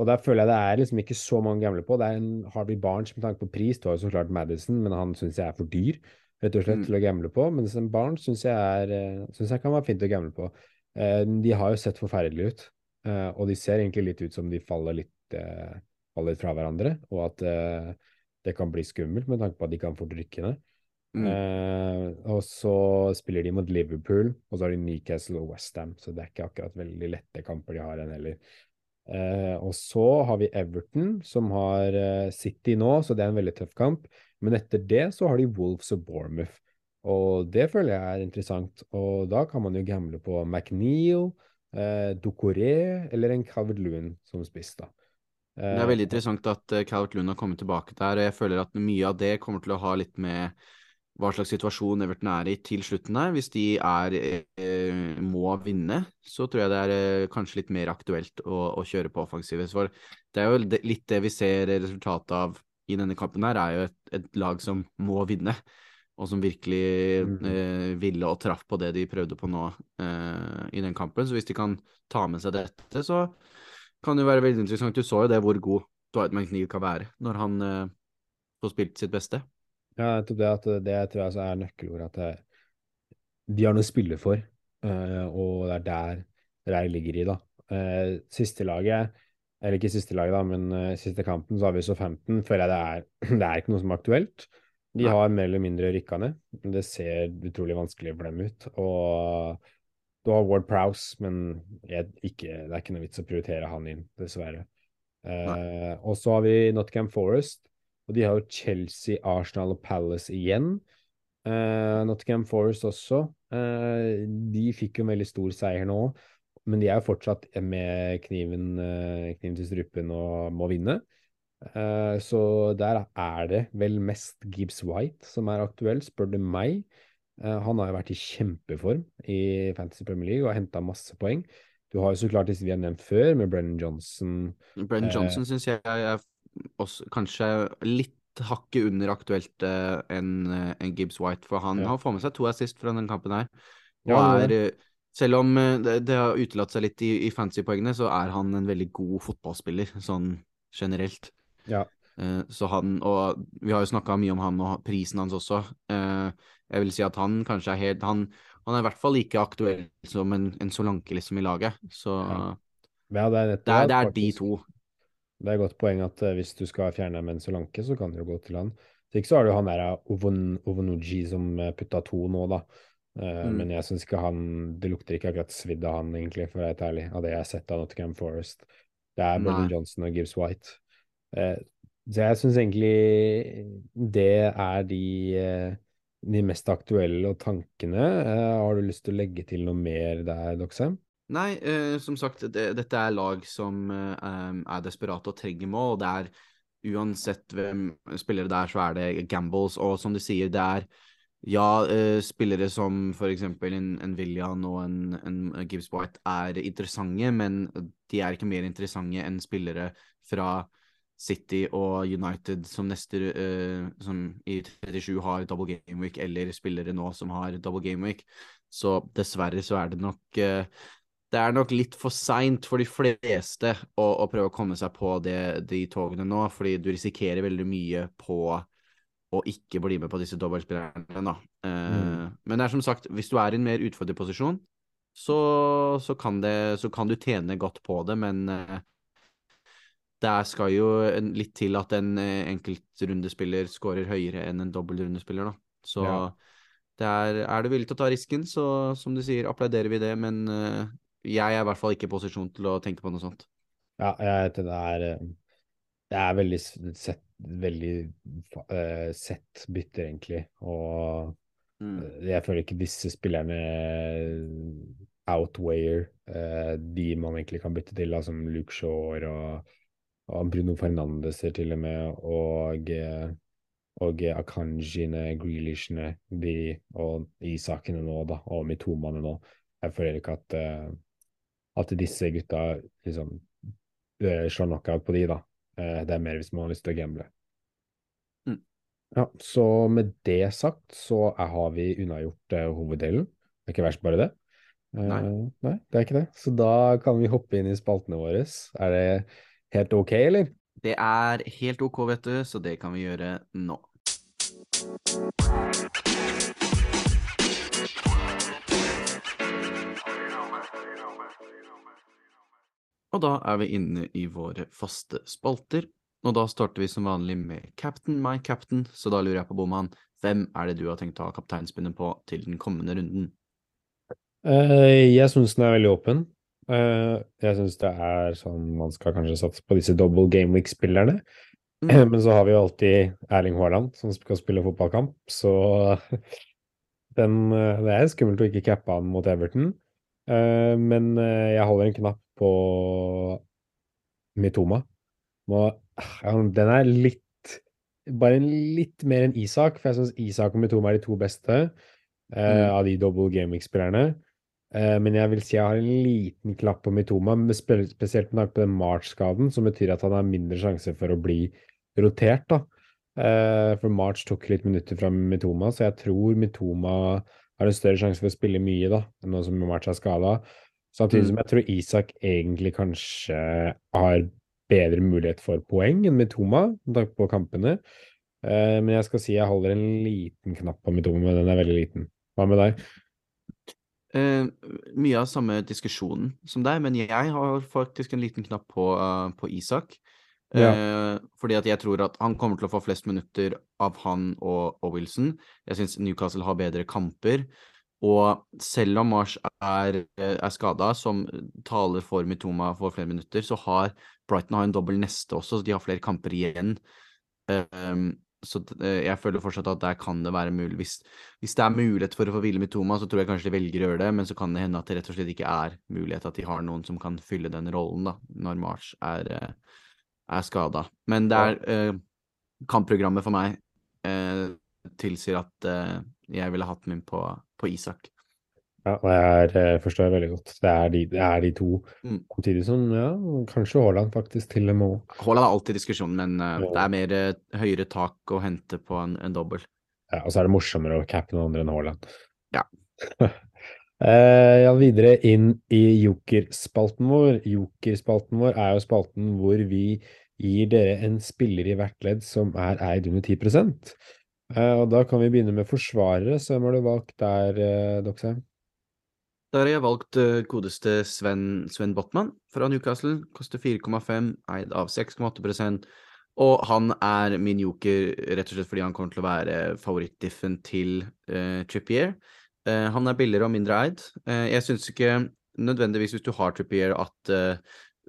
S1: og der føler jeg det er liksom ikke så mange gamle på. Det er en Harvey Barnes med tanke på pris, du har jo så klart Madison, men han syns jeg er for dyr, rett og slett,
S2: Mm.
S1: til å gamble på. Mens en Barnes syns jeg, er, eh, synes jeg kan være fint å gamble på. Eh, de har jo sett forferdelige ut, eh, og de ser egentlig litt ut som de faller litt, eh, faller fra hverandre, og at eh, det kan bli skummelt med tanke på at de kan fort rykke ned.
S2: Mm.
S1: Eh, og så spiller de mot Liverpool, og så har de Newcastle og Westham, så det er ikke akkurat veldig lette kamper de har igjen heller. Eh, og så har vi Everton, som har eh, City nå, så det er en veldig tøff kamp. Men etter det så har de Wolves og Bournemouth, og det føler jeg er interessant. Og da kan man jo gamble på McNeil, eh, Ducoré eller en Calvert Loon som spiss, da.
S2: Det er veldig interessant at uh, Calvert Lund har kommet tilbake der, og jeg føler at mye av det kommer til å ha litt med hva slags situasjon Everton er i til slutten her. Hvis de er, eh, må vinne, så tror jeg det er eh, kanskje litt mer aktuelt å, å kjøre på offensivet. For det er jo litt det vi ser resultatet av i denne kampen her, er jo et, et lag som må vinne. Og som virkelig
S1: Mm.
S2: eh, ville og traff på det de prøvde på nå eh, i den kampen. Så hvis de kan ta med seg dette, så kan jo være veldig interessant. Du så jo det hvor god Dwight McNeil kan være når han eh, får spilt sitt beste.
S1: Ja, nettopp det at det tror jeg er nøkkelordet. At det, de har noe å spille for, eh, og det er der det ligger i, da. Eh, siste laget, eller ikke siste laget, da, men eh, siste kampen, så har vi så 15. Føler jeg det er, det er ikke noe som er aktuelt. De har mer eller mindre rykka ned. Det ser utrolig vanskelig for dem ut. Og du har Ward Prowse, men jeg, ikke, det er ikke noe vits å prioritere han inn, dessverre. Eh, og så har vi Nottingham Forest, og de har jo Chelsea, Arsenal og Palace igjen. Eh, Nottingham Forest også. Eh, de fikk jo en veldig stor seier nå, men de er jo fortsatt med kniven, eh, kniven til strupen og må vinne. Eh, så der er det vel mest Gibbs White som er aktuell, spør du meg. Eh, han har jo vært i kjempeform i Fantasy Premier League og har henta masse poeng. Du har jo så klart disse vi har nevnt før, med Brennan Johnson.
S2: Brennan
S1: Eh,
S2: Johnson syns jeg er også kanskje litt hakket under aktuelt eh, enn en Gibbs White, for han
S1: Ja.
S2: har fått med seg to assist fra den kampen her. Og
S1: Ja,
S2: er, eh, selv om eh, det, det har utelatt seg litt i, i fancy-poengene, så er han en veldig god fotballspiller, sånn generelt.
S1: Ja.
S2: Eh, Så han, og vi har jo snakka mye om han og prisen hans også. Eh, Jeg vil si at han kanskje er helt Han, han er i hvert fall like aktuell som en, en Solanke liksom i laget. Så
S1: Ja. Ja, det er,
S2: det, er, det er de to.
S1: Det er et godt poeng at eh, hvis du skal fjerne en Solanke, så kan du jo gå til han. Så ikke så har du han der Ovon, Ovonuji som putta to nå, da. Eh,
S2: Mm.
S1: Men jeg syns ikke han Det lukter ikke akkurat svidd av han, egentlig, for å være helt ærlig, av det jeg har sett av Nottingham Forest. Det er Brennan Johnson og Gibbs White. Eh, så jeg syns egentlig det er de, eh, de mest aktuelle og tankene. Eh, har du lyst til å legge til noe mer der, Doxheim?
S2: Nei, eh, som sagt, det, dette er lag som eh, er desperate og trenger mål. Det er uansett hvem spillere det er, så er det gambles. Og som du sier, det er ja, eh, spillere som for eksempel en, en William og en, en Gibbs White er interessante, men de er ikke mer interessante enn spillere fra City og United som neste uh, som i 37 har double game week, eller spillere nå som har double game week. Så dessverre så er det nok uh, det er nok litt for seint for de fleste å, å prøve å komme seg på det, de togene nå, fordi du risikerer veldig mye på å ikke bli med på disse dobbeltspillerne, da. Eh,
S1: Mm.
S2: Men det er som sagt, hvis du er i en mer utfordrende posisjon, så, så, kan det, så kan du tjene godt på det, men det skal jo litt til at en eh, enkeltrundespiller skårer høyere enn en dobbeltrundespiller, da. Så
S1: Ja.
S2: det er, er du villig til å ta risken, så som du sier, applauderer vi det, men uh, jeg er i hvert fall ikke i posisjon til å tenke på noe sånt.
S1: Ja, jeg vet det. Er, eh, det er veldig sett, veldig uh, sett bytter, egentlig. Og
S2: Mm.
S1: jeg føler ikke disse spillerne outweigher uh, de man egentlig kan bytte til, da, som Luke og, og Bruno Fernandes til og med, og, eh, og Akanjiene, Grealishene, de, og Isakene nå, da, og Mitomane nå. Jeg føler ikke at, eh, at disse gutta liksom eh, slår knockout på de, da. Eh, Det er mer hvis man har lyst til å gamble.
S2: Mm.
S1: Ja, så med det sagt, så er, har vi unnagjort eh, hoveddelen. Det er ikke verst, bare det. Eh,
S2: Nei.
S1: nei, det er ikke det. Så da kan vi hoppe inn i spaltene våre. Er det helt ok, eller?
S2: Det er helt ok, vet du, så det kan vi gjøre nå. Og da er vi inne i våre faste spalter. Og da starter vi som vanlig med Captain my captain, så da lurer jeg på, Boman, Hvem er det du har tenkt å ha kapteinspinnet på til den kommende runden?
S1: Uh, jeg syns den er veldig åpen. Uh, jeg syns det er sånn man skal kanskje satse på disse double game week-spillerne. Mm. Men så har vi jo alltid Erling Haaland som skal spille fotballkamp, så den, det er skummelt å ikke cappe han mot Everton. Uh, men jeg holder en knapp på Mitoma. Må, den er litt Bare litt mer enn Isak, for jeg syns Isak og Mitoma er de to beste mm. av de double gaming-spillerne. Uh, men jeg vil si jeg har en liten klapp på Mitoma, spesielt med tanke på den March-skaden, som betyr at han har mindre sjanse for å bli rotert. da. Uh, for March tok litt minutter fra Mitoma, så jeg tror Mitoma har en større sjanse for å spille mye da, nå som March er skada. Samtidig som mm. jeg tror Isak egentlig kanskje har bedre mulighet for poeng enn Mitoma med tanke på kampene. Uh, men jeg skal si jeg holder en liten knapp på Mitoma, men den er veldig liten. Hva med deg?
S2: Uh, mye av samme diskusjonen som deg, men jeg har faktisk en liten knapp på, uh, på Isak. Ja. fordi at jeg tror at han kommer til å få flest minutter av han og, og Wilson. Jeg syns Newcastle har bedre kamper. Og selv om Mars er, er skada, som taler for Mitoma for flere minutter, så har Brighton har en dobbel neste også, så de har flere kamper igjen. Um, så uh, jeg føler fortsatt at der kan det være mulig. Hvis, hvis, det er mulighet for å få hvile Mitoma, så tror jeg kanskje de velger å gjøre det, men så kan det hende at det rett og slett ikke er mulighet at de har noen som kan fylle den rollen, da, når Mars er, uh, er skada. Men det er eh, Kampprogrammet for meg eh, tilsier at jeg ville hatt min på, på Isak.
S1: Ja, jeg er, forstår jeg veldig godt. Det er de, det er de to. Mm. Samtidig som ja, kanskje Haaland faktisk til og med
S2: Haaland er alltid diskusjon, men uh, det er mer uh, høyere tak å hente på en, en dobbel.
S1: Ja, og så er det morsommere å cappe noen andre enn Haaland.
S2: Ja.
S1: uh, ja, videre inn i jokerspalten vår. Jokerspalten vår er jo spalten hvor vi gir dere en spiller i hvert ledd som er eid under 10 Uh, og Da kan vi begynne med forsvarere. Så hvem har du valgt der, uh, Doxheim?
S2: Der har jeg valgt uh, godeste Sven, Sven Botman fra Newcastle. Koster 4,5, eid av 6,8% Og han er min joker rett og slett fordi han kommer til å være favorittdiffen til uh, Trippier. Uh, han er billigere og mindre eid. jeg syns ikke nødvendigvis hvis du har Trippier at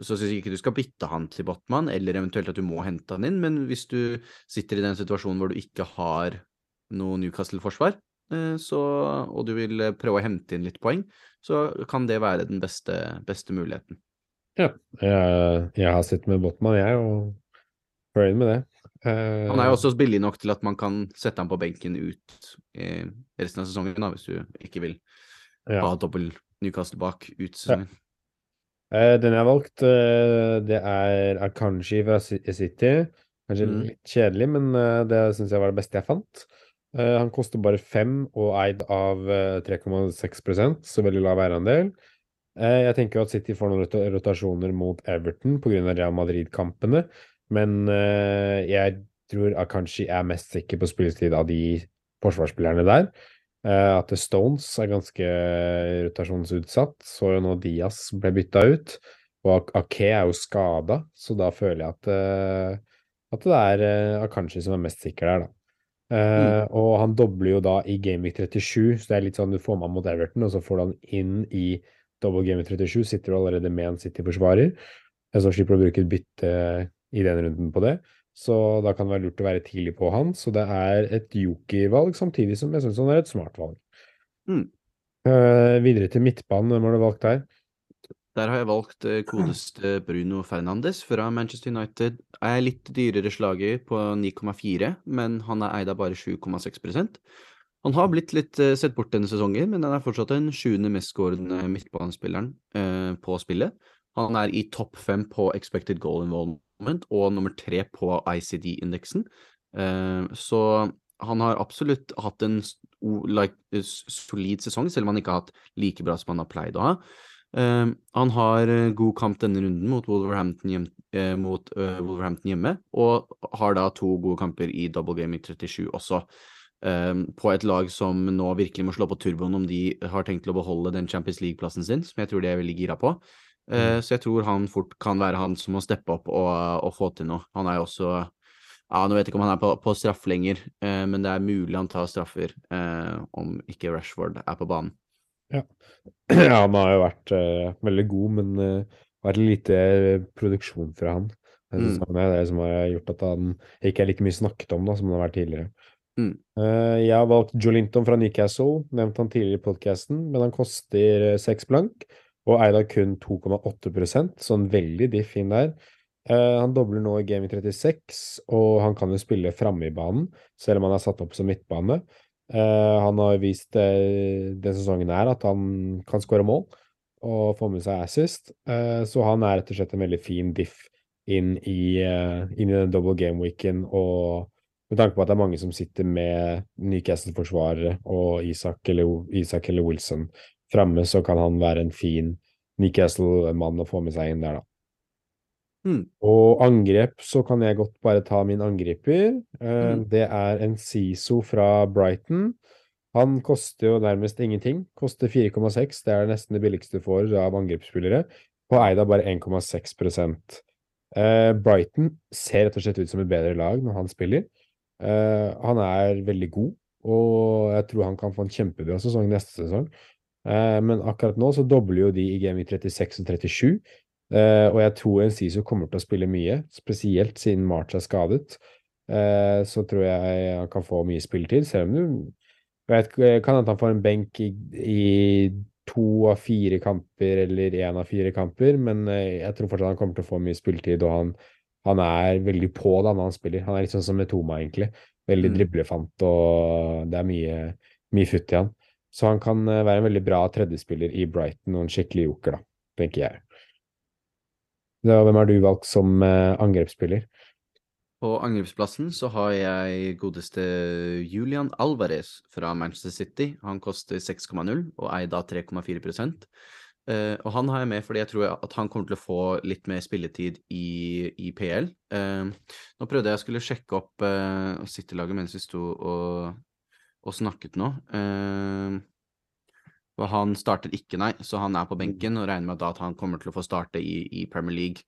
S2: så syns jeg ikke du skal bytte han til Botman, eller eventuelt at du må hente han inn, men hvis du sitter i den situasjonen hvor du ikke har noe Newcastle-forsvar, eh, og du vil prøve å hente inn litt poeng, så kan det være den beste, beste muligheten.
S1: Ja, jeg, jeg, har sett med Botman, jeg, og fornøyd med det.
S2: Uh, han er jo også billig nok til at man kan sette ham på benken ut i resten av sesongen, da, hvis du ikke vil ja. ha dobbel Newcastle bak ut sesongen. Ja.
S1: Uh, den jeg har valgt, uh, det er Akanji fra City. Kanskje mm. litt kjedelig, men det syns jeg var det beste jeg fant. Han koster bare fem og eid av 3,6% så veldig lav eierandel. jeg tenker jo at City får noen rotasjoner mot Everton pga. Real Madrid-kampene, men jeg tror Akanshi er mest sikker på spilletid av de forsvarsspillerne der. At Stones er ganske rotasjonsutsatt. Så jo nå Diaz ble bytta ut. Og Ake er jo skada, så da føler jeg at, at det er Akanshi som er mest sikker der, da. Mm. Og han dobler jo da i Gameweek 37, så det er litt sånn du får med mot Everton, og så får du han inn i double Gameweek 37. Sitter du allerede med en City-forsvarer, så slipper du å bruke et bytte i den runden på det. Så da kan det være lurt å være tidlig på han. Så det er et jokervalg, samtidig som jeg syns han er et smart valg.
S2: Mm.
S1: Uh, videre til midtbanen, hvem har du valgt der?
S2: Der har jeg valgt kodeste Bruno Fernandes fra Manchester United. Er litt dyrere slaget på 9,4, men han er eid av bare 7,6% Han har blitt litt uh, sett bort denne sesongen, men han er fortsatt den sjuende mestskårende midtbanespilleren på spillet. Han er i topp fem på expected goal involvement og nummer tre på ICD-indeksen. Så han har absolutt hatt en solid sesong, selv om han ikke har hatt like bra som han har pleid å ha. Uh, han har uh, god kamp denne runden mot Wolverhampton, hjem, uh, mot, Wolverhampton, hjemme, og har da to gode kamper i double game i 37 også. på et lag som nå virkelig må slå på turboen om de har tenkt å beholde den Champions League-plassen sin, som jeg tror de er veldig gira på. Uh, så jeg tror han fort kan være han som må steppe opp og, og, få til noe. Han er jo også Ja, nå vet jeg ikke om han er på, på straff lenger, eh, men det er mulig han tar straffer eh, om ikke Rashford er på banen.
S1: Ja, ja han har jo vært uh, veldig god, men uh, vært lite produksjon fra han. Mm. Det er det som har gjort at han ikke er like mye snakket om da, som han har vært tidligere. Mm. Uh, jeg har valgt Jolinton fra Newcastle, nevnt han tidligere i podkasten, men han koster seks blank og eide kun 2,8% en veldig diff inn der. Uh, han dobler nå i Game 36, og han kan jo spille framme i banen, selv om han er satt opp som midtbane. Uh, han har vist uh, denne sesongen her at han kan skåre mål og få med seg assist, så han er rett og slett en veldig fin diff inn i, inn i den double game-weeken. Og med tanke på at det er mange som sitter med Newcastle-forsvarere og Isak eller, Isak eller Wilson framme, så kan han være en fin Newcastle-mann å få med seg inn der, da. Mm. Og angrep, så kan jeg godt bare ta min angriper. Uh, mm. Det er en Siso fra Brighton. Han koster jo nærmest ingenting. Koster 4,6. Det er nesten det billigste du får av angrepsspillere. På Eida bare 1,6 uh, Brighton ser rett og slett ut som et bedre lag når han spiller. Uh, han er veldig god, og jeg tror han kan få en kjempebra sesong neste sesong. Men akkurat nå så dobler jo de i Game 36 og 37. Uh, og jeg tror Enciso kommer til å spille mye, spesielt siden March er skadet. Uh, så tror jeg han kan få mye spilletid, selv om du vet, kan hende han får en benk i, i, to av fire kamper eller én av fire kamper, men uh, jeg tror fortsatt han kommer til å få mye spilletid, og han, han er veldig på da når han spiller. Han er litt sånn som Metoma, egentlig. Veldig mm. driblefant, og det er mye, mye futt i han. Så han kan være en veldig bra tredjespiller i Brighton og en skikkelig joker, da, tenker jeg. Hvem har du valgt som eh, angrepsspiller?
S2: På angrepsplassen så har jeg godeste Julian Alvarez fra Manchester City. Han koster 6,0 og eier da 3,4 uh, Og han har jeg med fordi jeg tror at han kommer til å få litt mer spilletid i, i PL. Uh, eh, nå prøvde jeg å sjekke opp uh, City-laget mens vi sto og, og snakket nå. Uh, og han starter ikke, nei, så han er på mm. benken og regner med at han kommer til å få starte i, i Premier League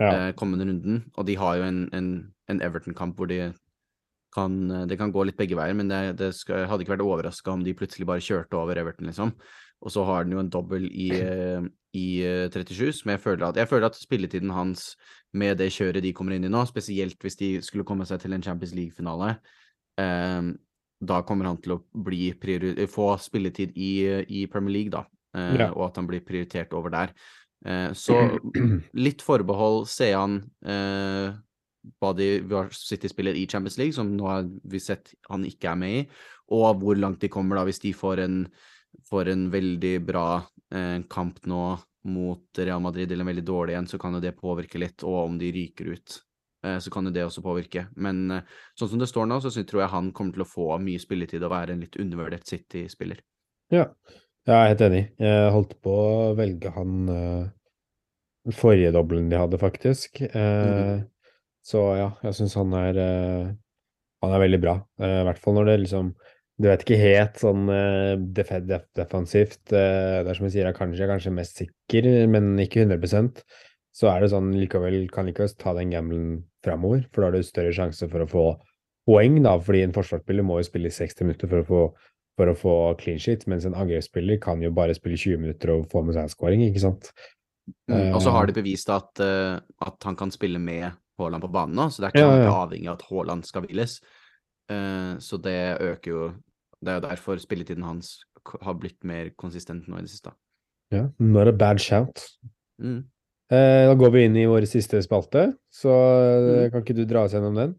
S2: ja. eh, kommende runden. Og de har jo en, en, en Everton-kamp hvor de kan, det kan gå litt begge veier, men det, det skal, hadde ikke vært overraska om de plutselig bare kjørte over Everton, liksom. Og så har den jo en dobbel i, i 37, eh, som jeg føler at Jeg føler at spilletiden hans med det kjøret de kommer inn i nå, spesielt hvis de skulle komme seg til en Champions League-finale, eh, da kommer han til å bli få spilletid i, i, Premier League, da. Eh, ja. Og at han blir prioritert over der. Eh, så litt forbehold ser han eh, hva de City-spiller i Champions League, som nå har vi sett han ikke er med i, og hvor langt de kommer da hvis de får en, får en veldig bra eh, kamp nå mot Real Madrid eller en veldig dårlig en, så kan jo det påvirke litt, og om de ryker ut. Eh, så kan jo det også påvirke. Men eh, sånn som det står nå, så tror jeg han kommer til å få mye spilletid og være en litt undervurdert City-spiller.
S1: Ja. jeg er helt enig. Jeg holdt på å velge han uh, forrige dobbelen de hadde, faktisk. Mm. Så ja, jeg syns han er Han er veldig bra. I hvert fall når det liksom Du vet ikke helt sånn def def defensivt. det er som jeg sier, jeg kanskje, kanskje mest sikker, men ikke 100% så er det sånn likevel kan likevel ta den gamblen framover, for da har du større sjanse for å få poeng, da, fordi en forsvarsspiller må jo spille 60 minutter for å få, for å få clean sheet, mens en angrepsspiller kan jo bare spille 20 minutter og få med seg en scoring, ikke sant.
S2: Mm, og så har de eh, bevist at, uh, at, han kan spille med Haaland på banen nå, så det er ikke ja, ja. avhengig av at Haaland skal hviles. Uh, så det øker jo Det er jo derfor spilletiden hans har blitt mer konsistent nå i det siste.
S1: Ja, not a bad shout. Mm. Eh, da går vi inn i vår siste spalte, så eh, mm. kan ikke du dra oss gjennom den?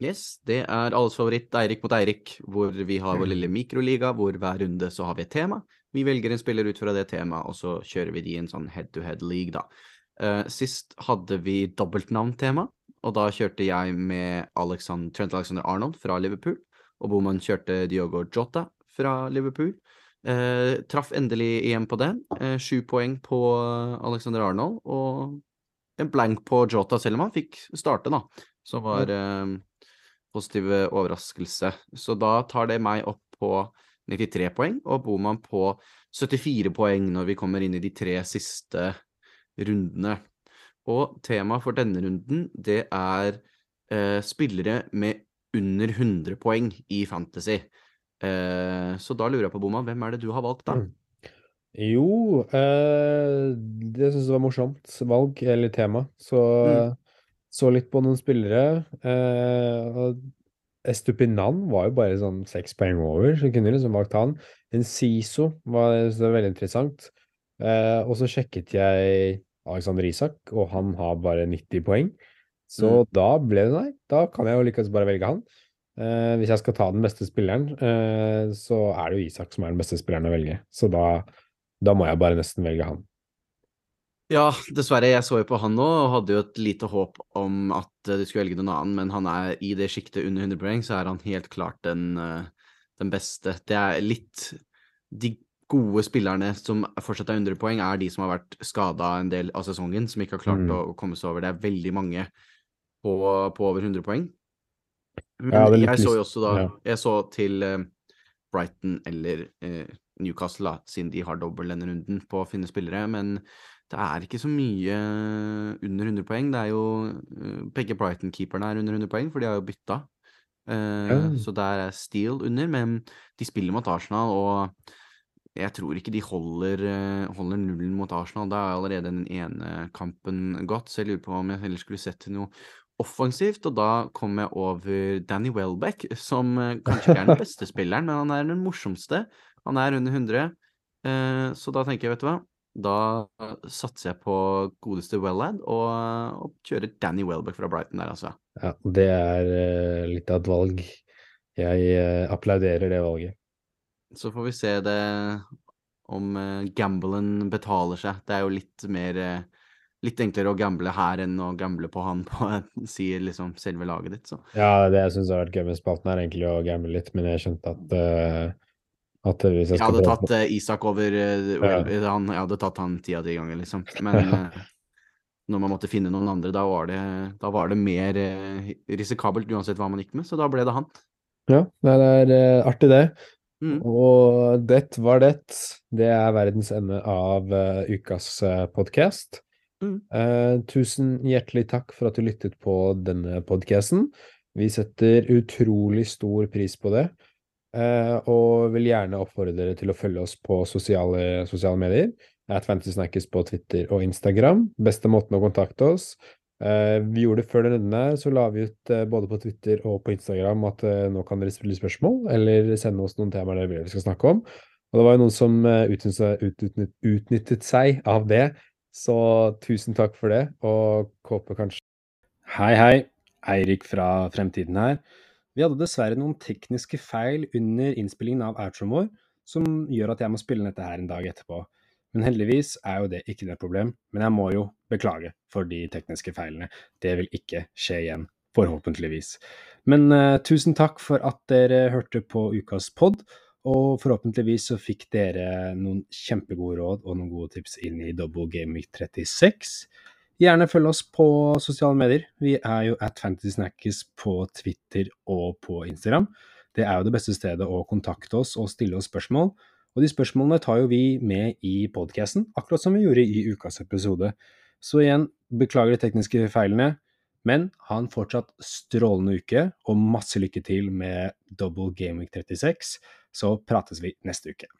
S2: Yes, det er alles favoritt Eirik mot Eirik, hvor vi har vår lille mikroliga, hvor hver runde så har vi et tema. Vi velger en spiller ut fra det temaet, og så kjører vi de i en sånn head-to-head-league, da. Uh, sist hadde vi dobbeltnavntema, og da kjørte jeg med Alexander, Trent Alexander Arnold fra Liverpool, og Boman kjørte Diogo Jota fra Liverpool. Eh, traff endelig igjen på det. Eh, sju poeng på Alexander Arnold og en blank på Jota, selv om han fikk starte, da. Som var eh, positiv overraskelse. Så da tar det meg opp på 93 poeng, og Boman på 74 poeng når vi kommer inn i de tre siste rundene. Og temaet for denne runden, det er eh, spillere med under 100 poeng i Fantasy. Eh, så da lurer jeg på, Boma, hvem er det du har valgt, da?
S1: Jo, eh, det syns jeg var morsomt valg, eller tema. Så
S2: Mm.
S1: så litt på noen spillere. Eh, Estupinan var jo bare sånn seks poeng over, så kunne liksom valgt han. En Siso var, var veldig interessant. Eh, og så sjekket jeg Alexander Isak, og han har bare 90 poeng. Så da ble det nei. Da kan jeg jo likevel bare velge han. Eh, hvis jeg skal ta den beste spilleren, eh, så er det jo Isak som er den beste spilleren å velge. Så da, da må jeg bare nesten velge han.
S2: Ja, dessverre. Jeg så jo på han nå og hadde jo et lite håp om at eh, du skulle velge noen annen, men han er i det sjiktet under 100 poeng, så er han helt klart den, eh, den beste. Det er litt De gode spillerne som fortsatt er 100 poeng, er de som har vært skada en del av sesongen, som ikke har klart
S1: Mm.
S2: å, å komme seg over. Det er veldig mange på, på over 100 poeng. Men
S1: Ja,
S2: jeg så jo også da
S1: ja.
S2: Jeg så til eh, Brighton eller eh, Newcastle, da, siden de har dobbel denne runden på å finne spillere. Men det er ikke så mye under 100 poeng. Det er jo eh, Begge Brighton-keeperne er under 100 poeng, for de har jo bytta.
S1: Ja.
S2: Så der er Steele under, men de spiller mot Arsenal, og jeg tror ikke de holder, holder nullen mot Arsenal. Da er allerede den ene kampen gått, så jeg lurer på om jeg heller skulle sett til noe offensivt, og da kom jeg over Danny Welbeck, som eh, kanskje ikke er den beste spilleren, men han er den morsomste. Han er under 100, eh, så da tenker jeg, vet du hva, da satser jeg på godeste Wellad og, og kjører Danny Welbeck fra Brighton der, altså.
S1: Ja, det er eh, litt av et valg. Jeg applauderer det valget.
S2: Så får vi se det om gamblen betaler seg. Det er jo litt mer Litt enklere å gamble her enn å gamble på han på si, liksom selve laget ditt, så.
S1: Ja, det jeg syns har vært gøy med spalten, er egentlig å gamble litt, men jeg skjønte at uh, at jeg
S2: Jeg hadde tatt uh, Isak over uh, ja. han, Jeg hadde tatt han ti av ti ganger, liksom. Men når man måtte finne noen andre, da var det, da var det mer risikabelt uansett hva man gikk med, så da ble det han.
S1: Ja, det er artig, det.
S2: Mm.
S1: Og det var det. Det er verdens ende av ukas podkast.
S2: Mm.
S1: Eh, tusen hjertelig takk for at du lyttet på denne podkasten. Vi setter utrolig stor pris på det, eh, og vil gjerne oppfordre dere til å følge oss på sosiale, sosiale medier. At Fantasysnackes på Twitter og Instagram. Beste måten å kontakte oss. Eh, vi gjorde det før denne så la vi ut eh, både på Twitter og på Instagram at eh, nå kan dere stille spørsmål, eller sende oss noen temaer dere vil vi skal snakke om. Og det var jo noen som utnyttet, utnyttet seg av det, så tusen takk for det, og håper kanskje Hei, hei. Eirik fra Fremtiden her. Vi hadde dessverre noen tekniske feil under innspillingen av outroen vår, som gjør at jeg må spille dette her en dag etterpå. Men heldigvis er jo det ikke noe problem, men jeg må jo beklage for de tekniske feilene. Det vil ikke skje igjen, forhåpentligvis. Men uh, tusen takk for at dere hørte på ukas pod, og forhåpentligvis så fikk dere noen kjempegode råd og noen gode tips inn i Double Week 36. Gjerne følg oss på sosiale medier. Vi er jo at Fantasy Snackes på Twitter og på Instagram. Det er jo det beste stedet å kontakte oss og stille oss spørsmål. Og de spørsmålene tar jo vi med i podkasten, akkurat som vi gjorde i ukas episode. Så igjen, beklager de tekniske feilene, men ha en fortsatt strålende uke, og masse lykke til med Double Week 36. Så prates vi neste uke.